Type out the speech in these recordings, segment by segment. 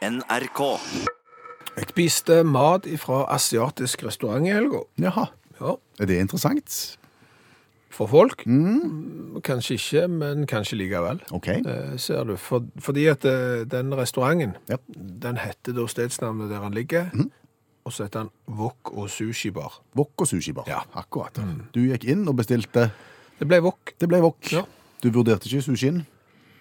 NRK. Jeg spiste mat fra asiatisk restaurant i helga. Jaha. Ja, Er det interessant? for folk. Mm, Kanskje ikke, men kanskje likevel. OK. Eh, ser du. For, fordi at eh, den restauranten, Ja. den heter da stedsnavnet der han ligger, og så heter han Wok og Sushi Bar. Wok og sushi bar. Ja. Akkurat. Du gikk inn og bestilte Det ble Wok. Det ble wok. Ja. Du vurderte ikke sushien?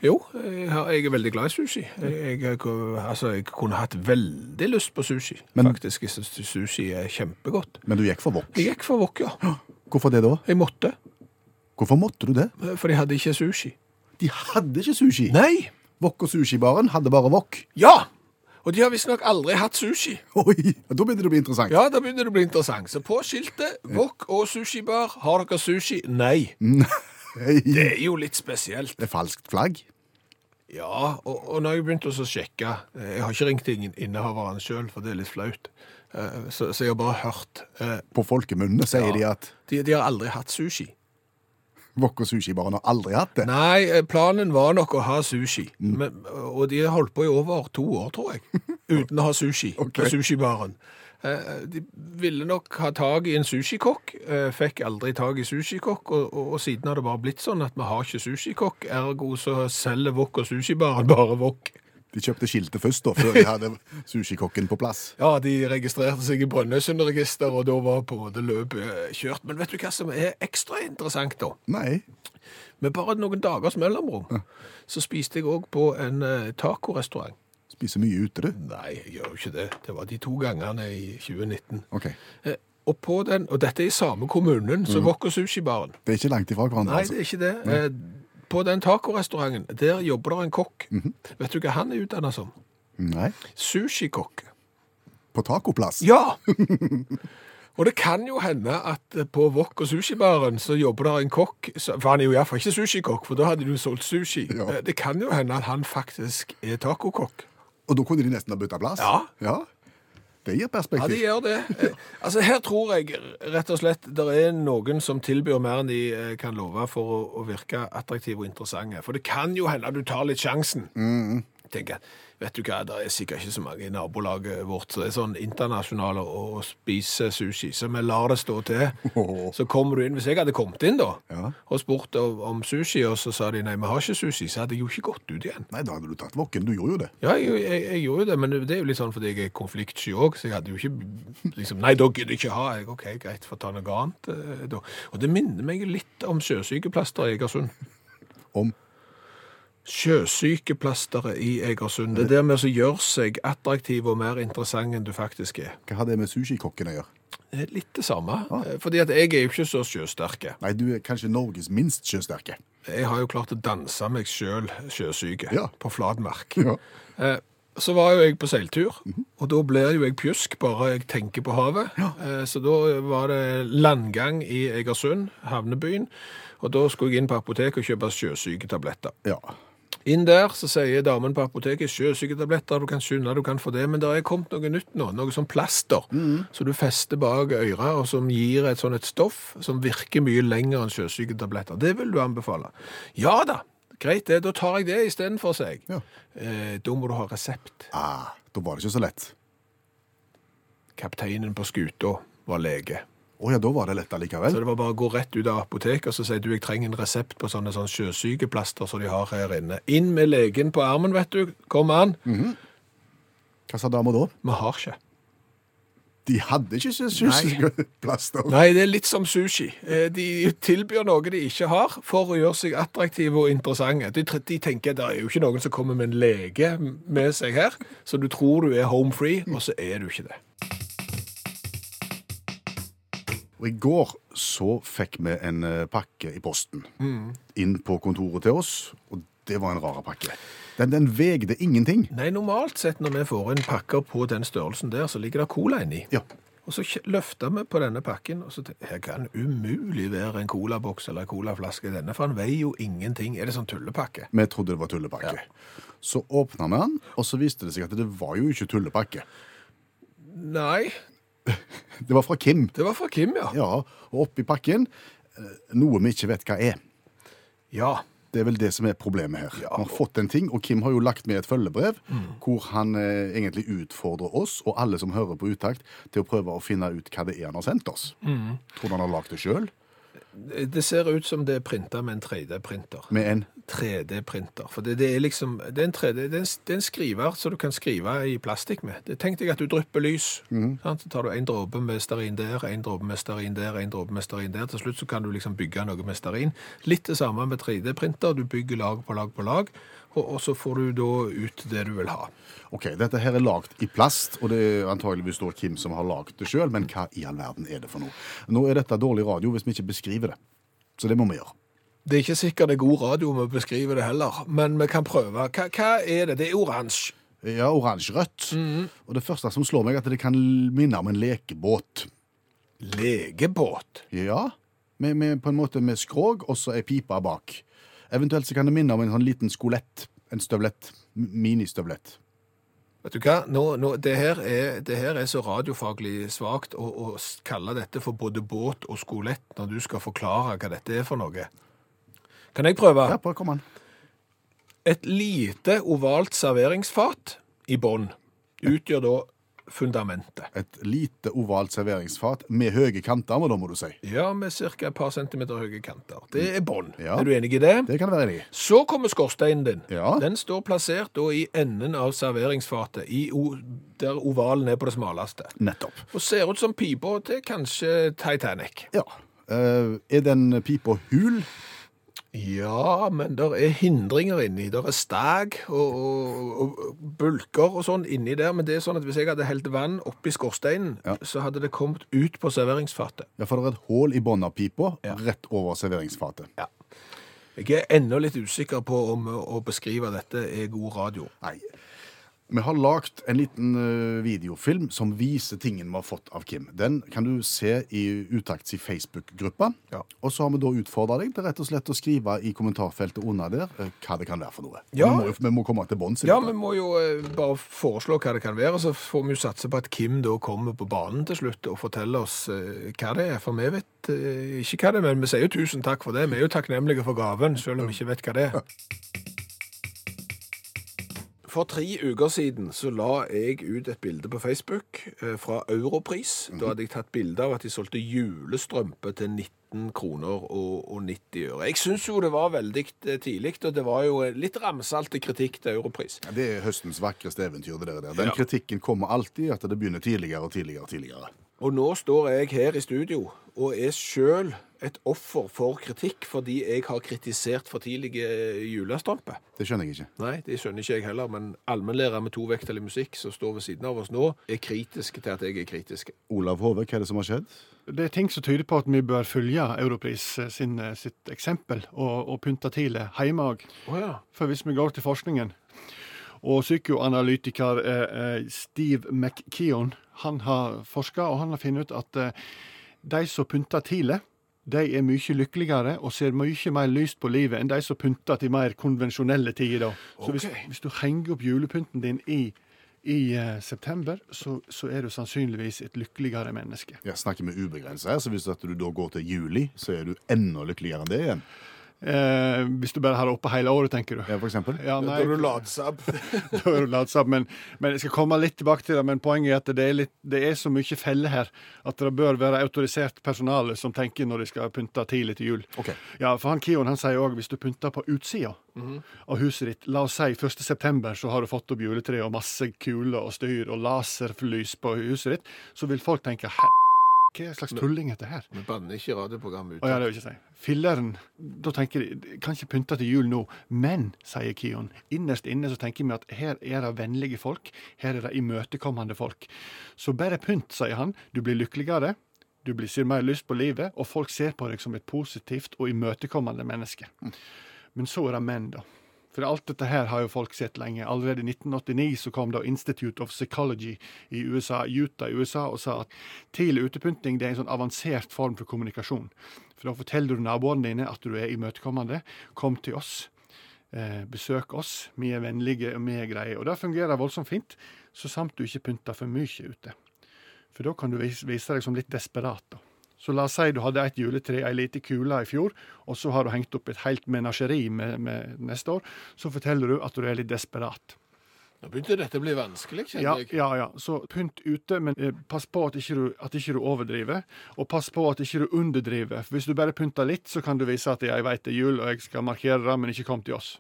Jo, jeg, er veldig glad i sushi. Jeg, jeg, altså, jeg kunne hatt veldig lyst på sushi. Men- Faktisk, jeg synes sushi er kjempegodt. Men du gikk for wok. Jeg gikk for Wok, ja. Hvorfor det da? Jeg måtte, Hvorfor måtte du det? for de hadde ikke sushi. De hadde ikke sushi. Nei! Wok og sushibaren hadde bare wok. Ja! Og de har visstnok aldri hatt sushi. Oi, da begynner det å bli interessant. Ja, da begynner det å bli interessant. Så på skiltet, Wok og sushibar, har dere sushi? Nei. Det er jo litt spesielt. Det er falskt flagg. Ja, og, og når jeg begynte å sjekke eh, Jeg har ikke ringt ingen innehaveren sjøl, for det er litt flaut. Eh, Så, så jeg har bare hørt eh, På folkemunne sier Ja. de at de, de har aldri hatt sushi. wok og sushibaren har aldri hatt det. Nei, planen var nok å ha sushi. Men, og de har holdt på i over to år, tror jeg, uten å ha sushi okay. på sushibaren. Eh, De ville nok ha tak i en sushikokk, eh, fikk aldri tak i sushikokk, og, og, og siden har det bare blitt sånn at vi har ikke sushikokk, ergo så selger Wok og sushibaren bare Wok. De kjøpte skiltet først, da, før de hadde sushikokken på plass. Ja, de registrerte seg i Brønnøysundregisteret, og da var på det løpet eh, kjørt. Men vet du hva som er ekstra interessant da? Nei. Med bare noen dagers mellomrom, så spiste jeg òg på en tacorestaurant. Spiser mye ute, du. Nei, jeg gjør jo ikke det. Det var de to gangene i 2019. OK. Eh, Og, på den, og dette er i samme kommunen som Wok og Sushibaren. Det er ikke langt ifra hverandre, Nei, altså. det er ikke det. Eh, På den tacorestauranten, der jobber det en kokk. Vet du hva han er utdannet som? Nei. Sushikokk. På tacoplass. Ja! Og det kan jo hende at eh, på Wok og sushibaren så jobber der en kokk, for han er jo iallfall ikke sushikokk, for da hadde de jo solgt sushi. Ja. Eh, Det kan jo hende at han faktisk er tacokokk. Og da kunne de nesten ha bytta plass? Ja. ja. Det gir perspektiv. Ja, de gjør det. Eh, Altså, her tror jeg rett og slett det er noen som tilbyr mer enn de eh, kan love for å, å virke attraktive og interessante. For det kan jo hende at du tar litt sjansen. Tenker, jeg, vet du hva, det er sikkert ikke så mange i nabolaget vårt som er sånn internasjonale og spiser sushi, så vi lar det stå til. Så kommer du inn, hvis jeg hadde kommet inn da, Ja. og spurt om, sushi, og så sa de nei, vi har ikke sushi, så hadde jeg jo ikke gått ut igjen. Nei, da hadde du tatt vokken. Du gjorde jo det. Ja, jeg, jeg, jeg gjorde jo det, men det er jo litt sånn fordi jeg er konfliktsky òg, så jeg hadde jo ikke liksom Nei, da gidder jeg ikke ha. Jeg, OK, greit, få ta noe annet. eh, da. Og det minner meg litt om sjøsykeplaster i Egersund. Om Sjøsykeplasteret i Egersund. Det er der med å gjøre seg attraktiv og mer interessant enn du faktisk er. Hva har det med sushikokken å gjøre? Litt det samme. Ah. Fordi at jeg er jo ikke så sjøsterke. Nei, du er kanskje Norges minst sjøsterke. Jeg har jo klart å danse meg sjøl sjøsyke Ja. på flat mark. Ja. Eh, Så var jo jeg på seiltur, og da blir jo jeg pjusk bare jeg tenker på havet. Eh, Så da var det landgang i Egersund, havnebyen, og da skulle jeg inn på apoteket og kjøpe sjøsyketabletter. Ja. Inn der så sier damen på apoteket sjøsyketabletter, du kan skynde, du kan få det, men det er kommet noe nytt nå, noe sånn plaster, så du fester bak øret, og som gir et sånn et stoff som virker mye lenger enn sjøsyketabletter. Det vil du anbefale. Ja da, greit det, da tar jeg det istedenfor, sier jeg. Ja. Eh, da må du ha resept. Ah, da var det ikke så lett. Kapteinen på skuta var lege. Å ja, da var det lett allikevel. Så det var bare å gå rett ut av apoteket og så si du, jeg trenger en resept på sånne, sånne sjøsykeplaster som de har her inne. Inn med legen på armen, vet du. Kom an. Hva sa dama da? Vi har ikke. De hadde ikke sjøsykeplaster. Nei, det er litt som sushi. Eh, De tilbyr noe de ikke har, for å gjøre seg attraktive og interessante. De, de tenker det er jo ikke noen som kommer med en lege med seg her, så du tror du er home free, og så er du ikke det. Og i går så fikk vi en eh, pakke i posten inn på kontoret til oss, og det var en rar pakke. Den, den vegde ingenting. Nei, normalt sett når vi får inn pakker på den størrelsen der, så ligger det cola inni. Ja. Og så løfta vi på denne pakken, og så tenkte jeg, her kan umulig være en colaboks eller en colaflaske i denne, for han veier jo ingenting. Er det sånn tullepakke? Vi trodde det var tullepakke. Så åpna vi den, og så viste det seg at det var jo ikke tullepakke. Nei, Det var fra Kim. det var fra Kim, ja. Ja, og oppi pakken eh, noe vi ikke vet hva er. Ja, Det er vel det som er problemet her. Ja, Vi har fått en ting, og Kim har jo lagt med et følgebrev Mm. hvor han eh, egentlig utfordrer oss og alle som hører på Utakt, til å prøve å finne ut hva det er han har sendt oss. Mm. Tror du han har lagd det sjøl? Det ser ut som det er printa med en 3D-printer. Med en 3D-printer. For det, det er liksom det er, en 3D, det, er en, det er en skriver som du kan skrive i plastikk med. Det Tenk deg at du drypper lys. sant? Så tar du en dråpe med stearin der, en dråpe med stearin der, en dråpe med stearin der. Til slutt så kan du liksom bygge noe med stearin. Litt det samme med 3D-printer. Du bygger lag på lag på lag, og, og så får du da ut det du vil ha. OK, dette her er lagd i plast, og det er antageligvis da Kim som har lagd det sjøl, men hva i all verden er det for noe? Nå er dette dårlig radio hvis vi ikke beskriver det. Så det må vi gjøre. Det er ikke sikkert det er god radio om vi beskriver det heller, men vi kan prøve. Hva, hva er det? Det er oransje. Ja, oransje-rødt. Og det første som slår meg, er at det kan minne om en lekebåt. Legebåt. Ja, med, med, på en måte med skrog, og så ei pipe bak. Eventuelt så kan det minne om en sånn liten skolett. En støvlett. Ministøvlett. Vet du hva? Nå, nå, det, her er, det her er så radiofaglig svakt å, å kalle dette for både båt og skolett når du skal forklare hva dette er for noe. Kan jeg prøve? Ja, prøv, kom an. Et lite ovalt serveringsfat i bånn utgjør da fundamentet. Et lite ovalt serveringsfat med høye kanter, må da må du si. Ja, med ca. et par centimeter høye kanter. Det er bånn. Ja. Er du enig i det? Det kan jeg være enig i. Så kommer skorsteinen din. Ja. Den står plassert da i enden av serveringsfatet, der ovalen er på det smaleste. Nettopp. Og ser ut som pipa til kanskje Titanic. Ja. Uh, er den pipa hul? Ja, men der er hindringer inni. Der er stag og, og, og bulker og sånn inni der. Men det er sånn at hvis jeg hadde helt vann oppi skorsteinen, Ja. så hadde det kommet ut på serveringsfatet. Ja, for det er et hull i bunnen av pipa, Ja. rett over serveringsfatet. Ja. Jeg er ennå litt usikker på om å beskrive dette er god radio. Nei. Vi har lagd en liten eh, videofilm som viser tingen vi har fått av Kim. Den kan du se i Utakts Facebook-gruppa. Ja. Og så har vi da utfordra deg til rett og slett å skrive i kommentarfeltet under der eh, hva det kan være for noe. Ja. Vi, må, vi må komme til bunns i Ja, vi må jo eh, bare foreslå hva det kan være, så får vi jo satse på at Kim da kommer på banen til slutt og forteller oss hva det er. For vi vet ikke hva det er, men vi sier jo tusen takk for det. Vi er jo takknemlige for gaven, selv om vi ikke vet hva det er. For tre uker siden så la jeg ut et bilde på Facebook eh, fra Europris. Da hadde jeg tatt bilde av at de solgte julestrømpe til 19 kroner og, og 90 øre. Jeg syns jo det var veldig eh, tidlig, og det var jo eh, litt ramsalte kritikk til Europris. Ja, Det er høstens vakreste eventyr. det der. Den Ja. kritikken kommer alltid at det begynner tidligere og tidligere. og tidligere. Og nå står jeg her i studio og er sjøl et offer for kritikk fordi jeg har kritisert for tidlige julestamper. Det skjønner jeg ikke. Nei, det skjønner ikke jeg heller, men allmennlærer med to vekttall i musikk som står ved siden av oss nå, er kritisk til at jeg er kritisk. Olav Hove, hva er det som har skjedd? Det er ting som tyder på at vi bør følge Europris eh, sin, eh, sitt eksempel og, og pynte til det hjemme òg. Oh, ja. For hvis vi går til forskningen og psykoanalytiker eh, eh, Steve McKeon han har forska og han har funnet ut at eh, de som pynter tidlig, de er mye lykkeligere og ser mye mer lyst på livet enn de som pynter til mer konvensjonelle tider. Så Så hvis, hvis du henger opp julepynten din i, i uh, september, så, så er du sannsynligvis et lykkeligere menneske. Jeg snakker med ubegrensa her, så hvis at du da går til juli, så er du enda lykkeligere enn det igjen. Eh, hvis du bare har det oppe hele året, tenker du. Ja, for eksempel. Ja, Da nei, er du latsabb. da er du latsabb, men, men jeg skal komme litt tilbake til det. Men poenget er at det er, litt, det er så mye feller her at det bør være autorisert personale som tenker når de skal pynte tidlig til jul. Ok. Ja, for han Kion han sier òg hvis du pynter på utsida av huset ditt, la oss si 1. september, så har du fått opp juletreet og masse kuler og styr og laserlys på huset ditt, så vil folk tenke Hæ? Hva slags tulling er dette her? Vi banner ikke radioprogrammet ut. Å ja, det vil ikke si. Filleren, da tenker de kan ikke pynte til jul nå. Men, sier Kion, innerst inne så tenker vi at her er det vennlige folk. Her er det imøtekommende folk. Så bare pynt, sier han. Du blir lykkeligere. Du blir, ser mer lyst på livet, og folk ser på deg som et positivt og imøtekommende menneske. Men så er det menn, da. For alt dette her har jo folk sett lenge. Allerede i 1989 så kom da Institute of Psychology i USA, Utah i USA og sa at tidlig utepynting det er en sånn avansert form for kommunikasjon. For da forteller du naboene dine at du er imøtekommende. Kom til oss. Eh, besøk oss. Vi er vennlige og vi er greie. Og det fungerer voldsomt fint, så samt du ikke pynter for mye ute. For da kan du vis- vise deg som litt desperat. da. Så la oss si du hadde et juletre, ei lita kule i fjor, og så har du hengt opp et helt menasjeri med, med neste år. Så forteller du at du er litt desperat. Nå begynte dette å bli vanskelig, Ja, kjenner jeg. ja, ja. Så pynt ute, men eh, pass på at ikke, du, at ikke du overdriver. Og pass på at ikke du underdriver. For hvis du bare pynter litt, så kan du vise at jeg vet det er jul, og jeg skal markere det, men ikke kom til oss.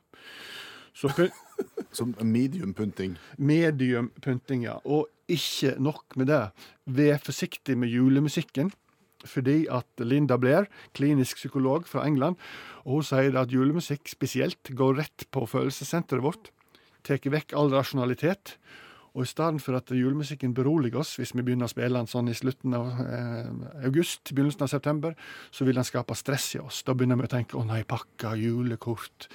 Så pynt, Som medium pynting. medium pynting, ja. Og ikke nok med det. Vær forsiktig med julemusikken. Fordi at Linda Blair, klinisk psykolog fra England, og hun sier at julemusikk spesielt går rett på følelsessenteret vårt. Tar vekk all rasjonalitet. Og i stedet for at julemusikken beroliger oss, hvis vi begynner å spille den sånn i slutten av eh, august, begynnelsen av september, så vil den skape stress i oss. Da begynner vi å tenke 'Å nei, pakker, julekort,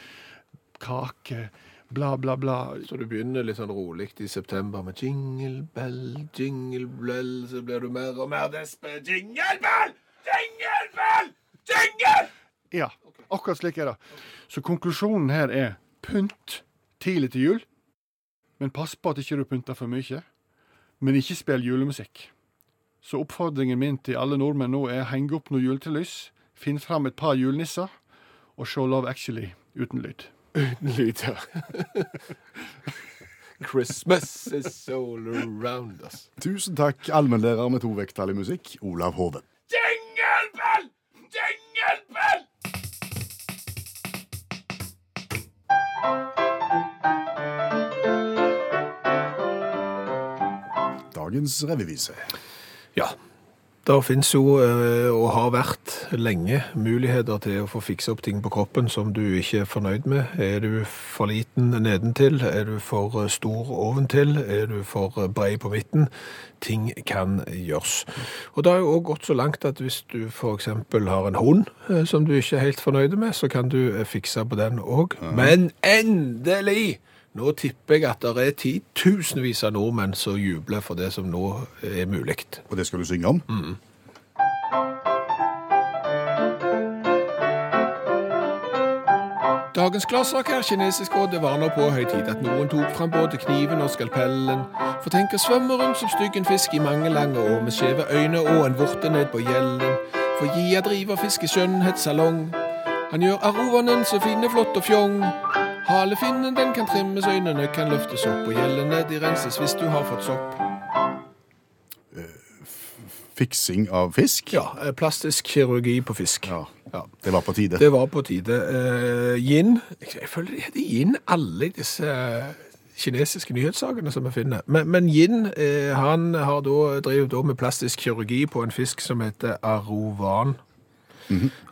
kake', bla, bla, bla. Så du begynner litt sånn rolig i september med jingle bell, jingle bell, så blir du mer og mer despe. Jingle bell! Jingle bell! Jingle! Ja, akkurat slik er det. Så konklusjonen her er pynt tidlig til jul, men pass på at ikke du pynter for mye. Men ikke spill julemusikk. Så oppfordringen min til alle nordmenn nå er heng opp noe juletrelys, finn fram et par julenisser, og se Love Actually uten lyd. Lyd, ja. Christmas is all around us. Tusen takk, allmennlærer med to vekttall i musikk, Olav Hove. Jingle bell! Dagens revyvise. Ja. Det finnes jo, eh, og har vært lenge, muligheter til å få fikse opp ting på kroppen som du ikke er fornøyd med. Er du for liten nedentil? Er du for eh, stor oventil? Er du for eh, brei på midten? Ting kan gjøres. Og det har jo også gått så langt at hvis du eksempel har en hund som du ikke er helt fornøyd med, så kan du fikse på den òg. Men endelig! Nå tipper jeg at det er titusenvis av nordmenn som jubler for det som nå er mulig. Og det skal du synge om? Dagens gladsak er kinesisk og Det var nå på høy tid at noen tok fram både kniven og skalpellen. For tenk å svømme rundt som stygg en fisk i mange lange år med skjeve øyne og en vorte ned på gjelden. For Gia driver fiskeskjønnhetssalong. Han gjør arovanen så fine, flott og fjong. Halefinnen den kan trimmes, øynene kan løftes opp, og gjellene de renses hvis du har fått sopp. Fiksing av fisk? Ja, eh, plastisk kirurgi på fisk. Ja. Ja. Det var på tide. Det var på tide. Eh, yin Jeg føler det heter yin alle disse eh, kinesiske nyhetssakene som vi finner. Men, men Yin eh, han har da drevet med plastisk kirurgi på en fisk som heter arovan.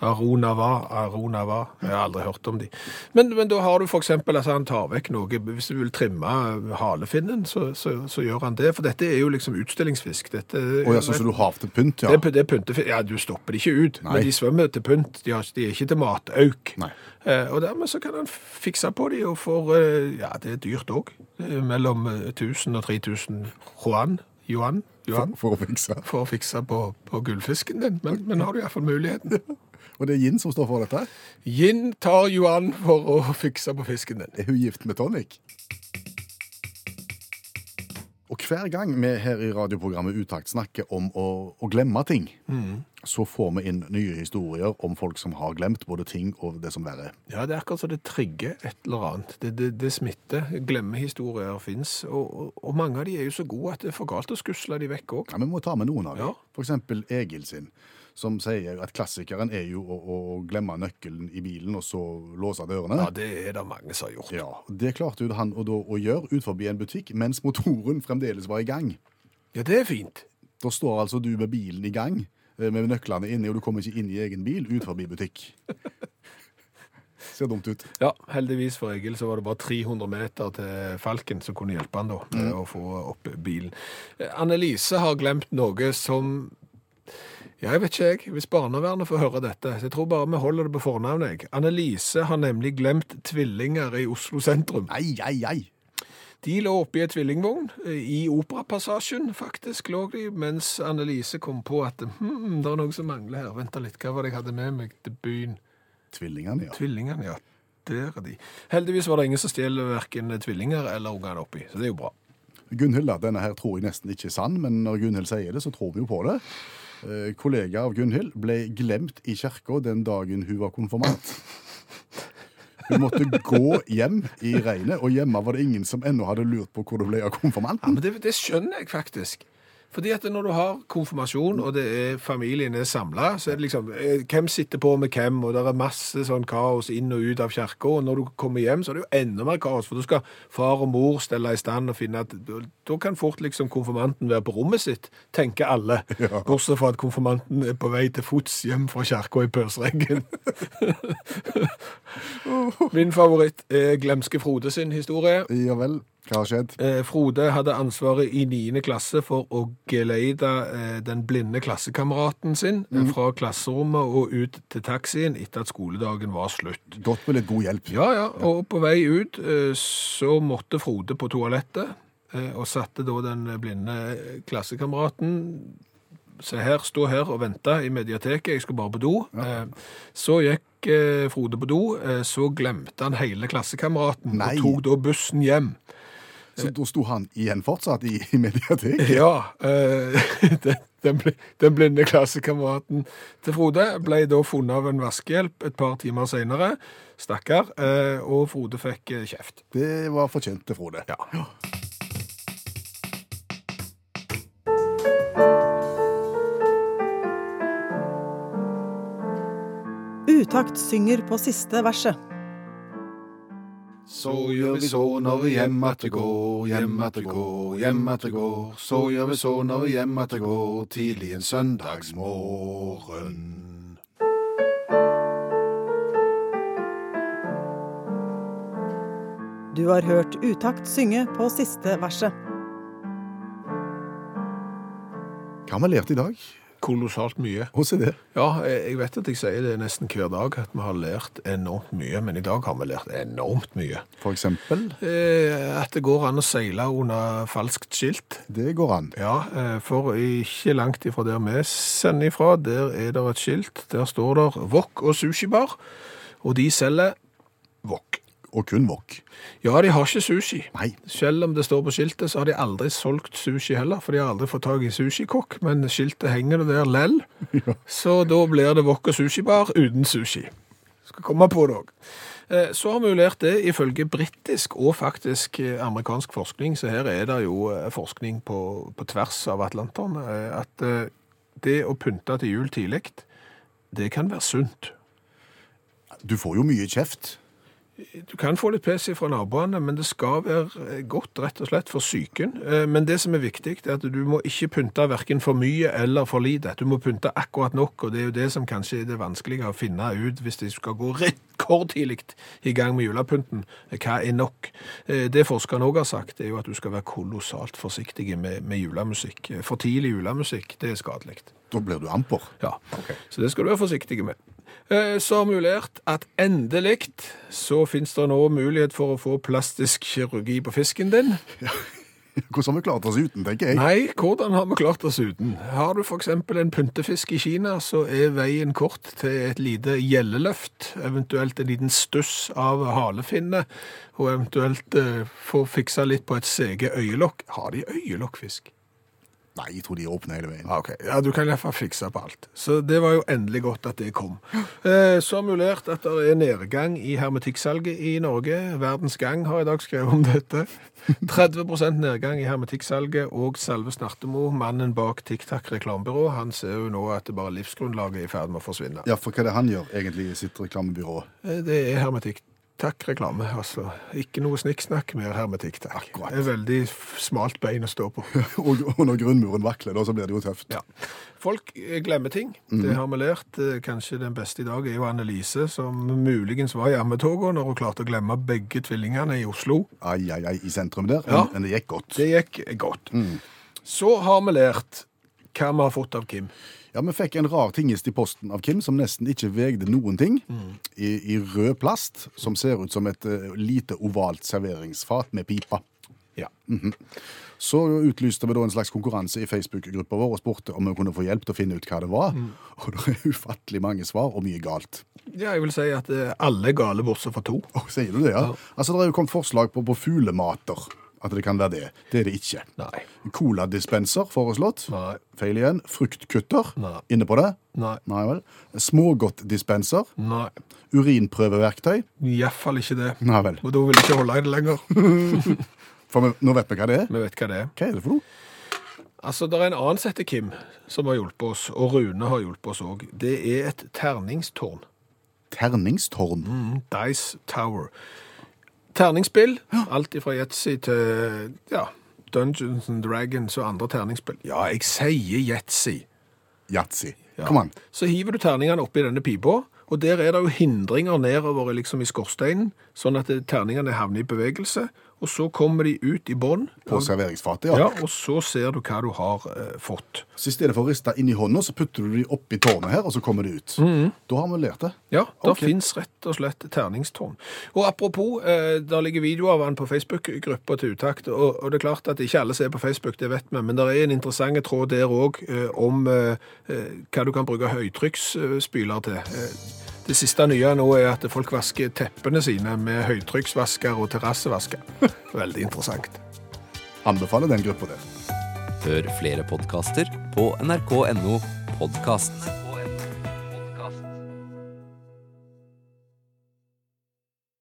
Aronava, aronava. Jeg har aldri hørt om de. Men, men da har du for eksempel altså han tar vekk noe. Hvis du vil trimme halefinnen, så, så, så gjør han det. For dette er jo liksom utstillingsfisk. Dette, oh, ja, så, så du har til pynt, ja. det, det pyntefisk. Ja, du stopper det ikke ut, Nei. men de svømmer til pynt. De, har, de er ikke til matauk. Eh, og dermed så kan han fikse på de, og får eh, ja, det er dyrt òg. Mellom eh, 1000 og 3000 yuan, yuan, Johan For å fikse. for å fikse på, på gullfisken din. Men, men har du iallfall muligheten. Og det er Yin som står for dette? Yin tar Johan for å fikse på fisken din. Er hun gift med tonic? Og hver gang vi her i radioprogrammet Utakt snakker om å, å glemme ting, så får vi inn nye historier om folk som har glemt både ting og det som verre. Ja, det er akkurat som det trigger et eller annet. Det, det, det smitter. Glemmehistorier fins. Og, og, og mange av de er jo så gode at det er for galt å skusle de vekk òg. Ja, Vi må ta med noen av dem. Ja. For eksempel Egil sin, som sier at klassikeren er jo å, å glemme nøkkelen i bilen og så låse dørene. Ja, det er det mange som har gjort. Ja, Det klarte jo han å, da, å gjøre ut forbi en butikk mens motoren fremdeles var i gang. Ja, det er fint. Da står altså du med bilen i gang, eh, med nøklene inni, og du kommer ikke inn i egen bil ut forbi butikk. Ser dumt ut. Ja, heldigvis for Egil så var det bare 300 meter til Falken som kunne hjelpe han da med å få opp bilen. Eh, Annelise har glemt noe som jeg vet ikke jeg, hvis barnevernet får høre dette. så Jeg tror bare vi holder det på fornavnet. jeg. Annelise har nemlig glemt tvillinger i Oslo sentrum. Ei, ei, ei. De lå oppi i et tvillingvogn. eh, I Operapassasjen faktisk lå de, mens Annelise kom på at hm, det er noe som mangler her. Vent litt, hva var det jeg hadde med meg til byen? Tvillingene, ja. Tvillingene, ja. Der er de. Heldigvis var det ingen som stjeler verken tvillinger eller ungene oppi, så det er jo bra. Gunhild, denne her tror jeg nesten ikke er sann, men når Gunhild sier det, så tror vi jo på det. Eh, kollega av Gunhild, ble glemt i kirka den dagen hun var konfirmant. Hun måtte gå hjem i regnet, og hjemme var det ingen som ennå hadde lurt på hvor det ble av Ja, men det, det skjønner jeg faktisk. Fordi at når du har konfirmasjon, og det er familien er samla, så er det liksom eh, Hvem sitter på med hvem, og det er masse sånn kaos inn og ut av kirka. Og når du kommer hjem, så er det jo enda mer kaos, for da skal far og mor stelle i stand og finne at Da kan fort liksom konfirmanten være på rommet sitt, tenker alle. Bortsett fra at konfirmanten er på vei til fots hjem fra kirka i pølsereggen. Min favoritt er Glemske Frode sin historie. Ja vel, hva har skjedd? Eh, Frode hadde ansvaret i 9. klasse for å geleide eh, den blinde klassekameraten sin mm. fra klasserommet og ut til taxien etter at skoledagen var slutt. Godt med litt god hjelp. Ja, ja, og på vei ut eh, så måtte Frode på toalettet, eh, og satte da den blinde klassekameraten Se her, stå her og vente i mediateket, jeg skal bare på do. Ja. Så gikk eh, Frode på do, eh, så glemte han hele klassekameraten Nei. og tok da bussen hjem. Så da sto han igjen fortsatt i, i mediateket? Ja, Øh, den, den, den blinde klassekameraten til Frode ble da funnet av en vaskehjelp et par timer senere. Stakkar. Øh, Og Frode fikk eh, kjeft. Det var fortjent til Frode. Ja. Utakt synger på siste verset. Så gjør vi så når vi hjem at det går, hjem at det går, hjem at det går. Så gjør vi så når vi hjem at det går, tidlig en søndagsmorgen. Du har hørt Utakt synge på siste verset. Hva har vi lært i dag? Kolossalt mye. Hvordan er det. Ja, jeg vet at jeg sier det nesten hver dag, at vi har lært enormt mye. Men i dag har vi lært enormt mye. For eksempel. Eh, At det går an å seile under falskt skilt. Det går an. Ja, eh, for ikke langt ifra der vi sender ifra, der er det et skilt. Der står det Wok og sushibar, og de selger. Og kun wok. Ja, de har ikke sushi. Nei. Selv om det står på skiltet, så har de aldri solgt sushi heller, for de har aldri fått tak i sushikokk, men skiltet henger det der lell. Så da blir det wok og sushibar uten sushi. Skal komme på det òg. Så har vi jo lært det ifølge britisk og faktisk eh, amerikansk forskning, så her er det jo eh, forskning på, på tvers av Atlanteren, eh, at eh, det å pynte til jul tidlig, det kan være sunt. Du får jo mye kjeft. Du kan få litt pes fra naboene, men det skal være eh, godt rett og slett for psyken. Eh, Men det som er viktig, er at du må ikke pynte hverken for mye eller for lite. Du må pynte akkurat nok, og det er jo det som kanskje er det vanskelige å finne ut hvis de skal gå rekordtidlig i gang med julepynten. Eh, Hva er nok? Det forskerne også har sagt, er jo at du skal være kolossalt forsiktig med, med julemusikk. For tidlig julemusikk, det er skadelig. Da blir du amper. Ja, så det skal du være forsiktig med. Eh, Så har vi lært at endelig så finnes det nå mulighet for å få plastisk kirurgi på fisken din. Hvordan har vi klart oss uten, tenker jeg. Nei, hvordan har vi klart oss uten? Har du eksempel en pyntefisk i Kina, så er veien kort til et lite gjelleløft, eventuelt en liten stuss av halefinne, og eventuelt eh, få fiksa litt på et sege øyelokk. Har de øyelokkfisk? Nei, jeg tror de åpner hele veien. Ja, ok. Ja, du kan i hvert fall fikse på alt. Så det var jo endelig godt at det kom. Eh, så har lært at det er nedgang i hermetikksalget i Norge. Verdens Gang har i dag skrevet om dette. 30% nedgang i hermetikksalget, og Salve Snartemo, mannen bak TikTok reklamebyrå, han ser jo nå at det bare livsgrunnlaget er i ferd med å forsvinne. Ja, for hva er det han gjør egentlig i sitt reklamebyrå? Eh, Det er hermetikk. Takk reklame, altså. Ikke noe snikksnakk, mer hermetikk, takk. Akkurat. Det er veldig smalt bein å stå på. Og, og når grunnmuren vakler, da, så blir det jo tøft. Ja. Folk eh, glemmer ting. Det har vi lært. Eh, Kanskje den beste i dag er jo Annelise, som muligens var i ammetoget når hun klarte å glemme begge tvillingene i Oslo. Ai, ai, ai, i sentrum der. Ja. Men, det gikk godt. Det gikk godt. Så har vi lært hva vi har fått av Kim. Ja, Vi fikk en rar tingest i posten av Kim som nesten ikke vegde noen ting. I, I rød plast, som ser ut som et uh, lite ovalt serveringsfat med pipa. Ja. Så utlyste vi da en slags konkurranse i Facebook-gruppa vår og spurte om vi kunne få hjelp til å finne ut hva det var. Og det er ufattelig mange svar, og mye galt. ja, jeg vil si at eh, alle er gale bortsett fra to. Å, sier du det, ja? Altså, Det er jo kommet forslag på, på fuglemater. At det kan være det. Det er det ikke. Nei. Coladispenser foreslått. Nei. Feil igjen. Fruktkutter. Nei. Inne på det? Nei. Nei vel. Smågodtdispenser. Nei. Urinprøveverktøy. Iallfall ikke det. Nei vel. Og da vil jeg ikke holde i det lenger. For vi, nå vet vi hva det er. Vi vet hva det er. Hva er det for noe? Altså, Det er en annen sette Kim, som har hjulpet oss, og Rune har hjulpet oss òg. Det er et terningstårn. Terningstårn. Dice Tower. Terningsspill. Alt fra Yatzy til ja, Dungeons and Dragons og andre terningsspill. Ja, jeg sier Yatzy. Yatzy. Ja. Kom an. Så hiver du terningene oppi denne pipa, og der er det jo hindringer nedover liksom i skorsteinen, sånn at terningene havner i bevegelse, og så kommer de ut i bånn. På serveringsfatet, ja. Ja, og så ser du hva du har eh, fått. Så i stedet for å riste inn i hånda, så putter du de oppi tårnet her, og så kommer de ut. Da har vi lært det. Ja, det Ok. finnes rett og slett terningstårn. Og apropos, eh, der ligger video av han på Facebook-gruppa til Utakt, og, og det er klart at ikke alle ser på Facebook, det vet vi, men det er en interessant tråd der òg eh, om eh, eh, hva du kan bruke høytrykksspyler til. Det siste nye nå er at folk vasker teppene sine med høytrykksvasker og terrassevasker. Veldig interessant. Anbefaler den gruppa det. Hør flere podkaster på nrk.no podkast.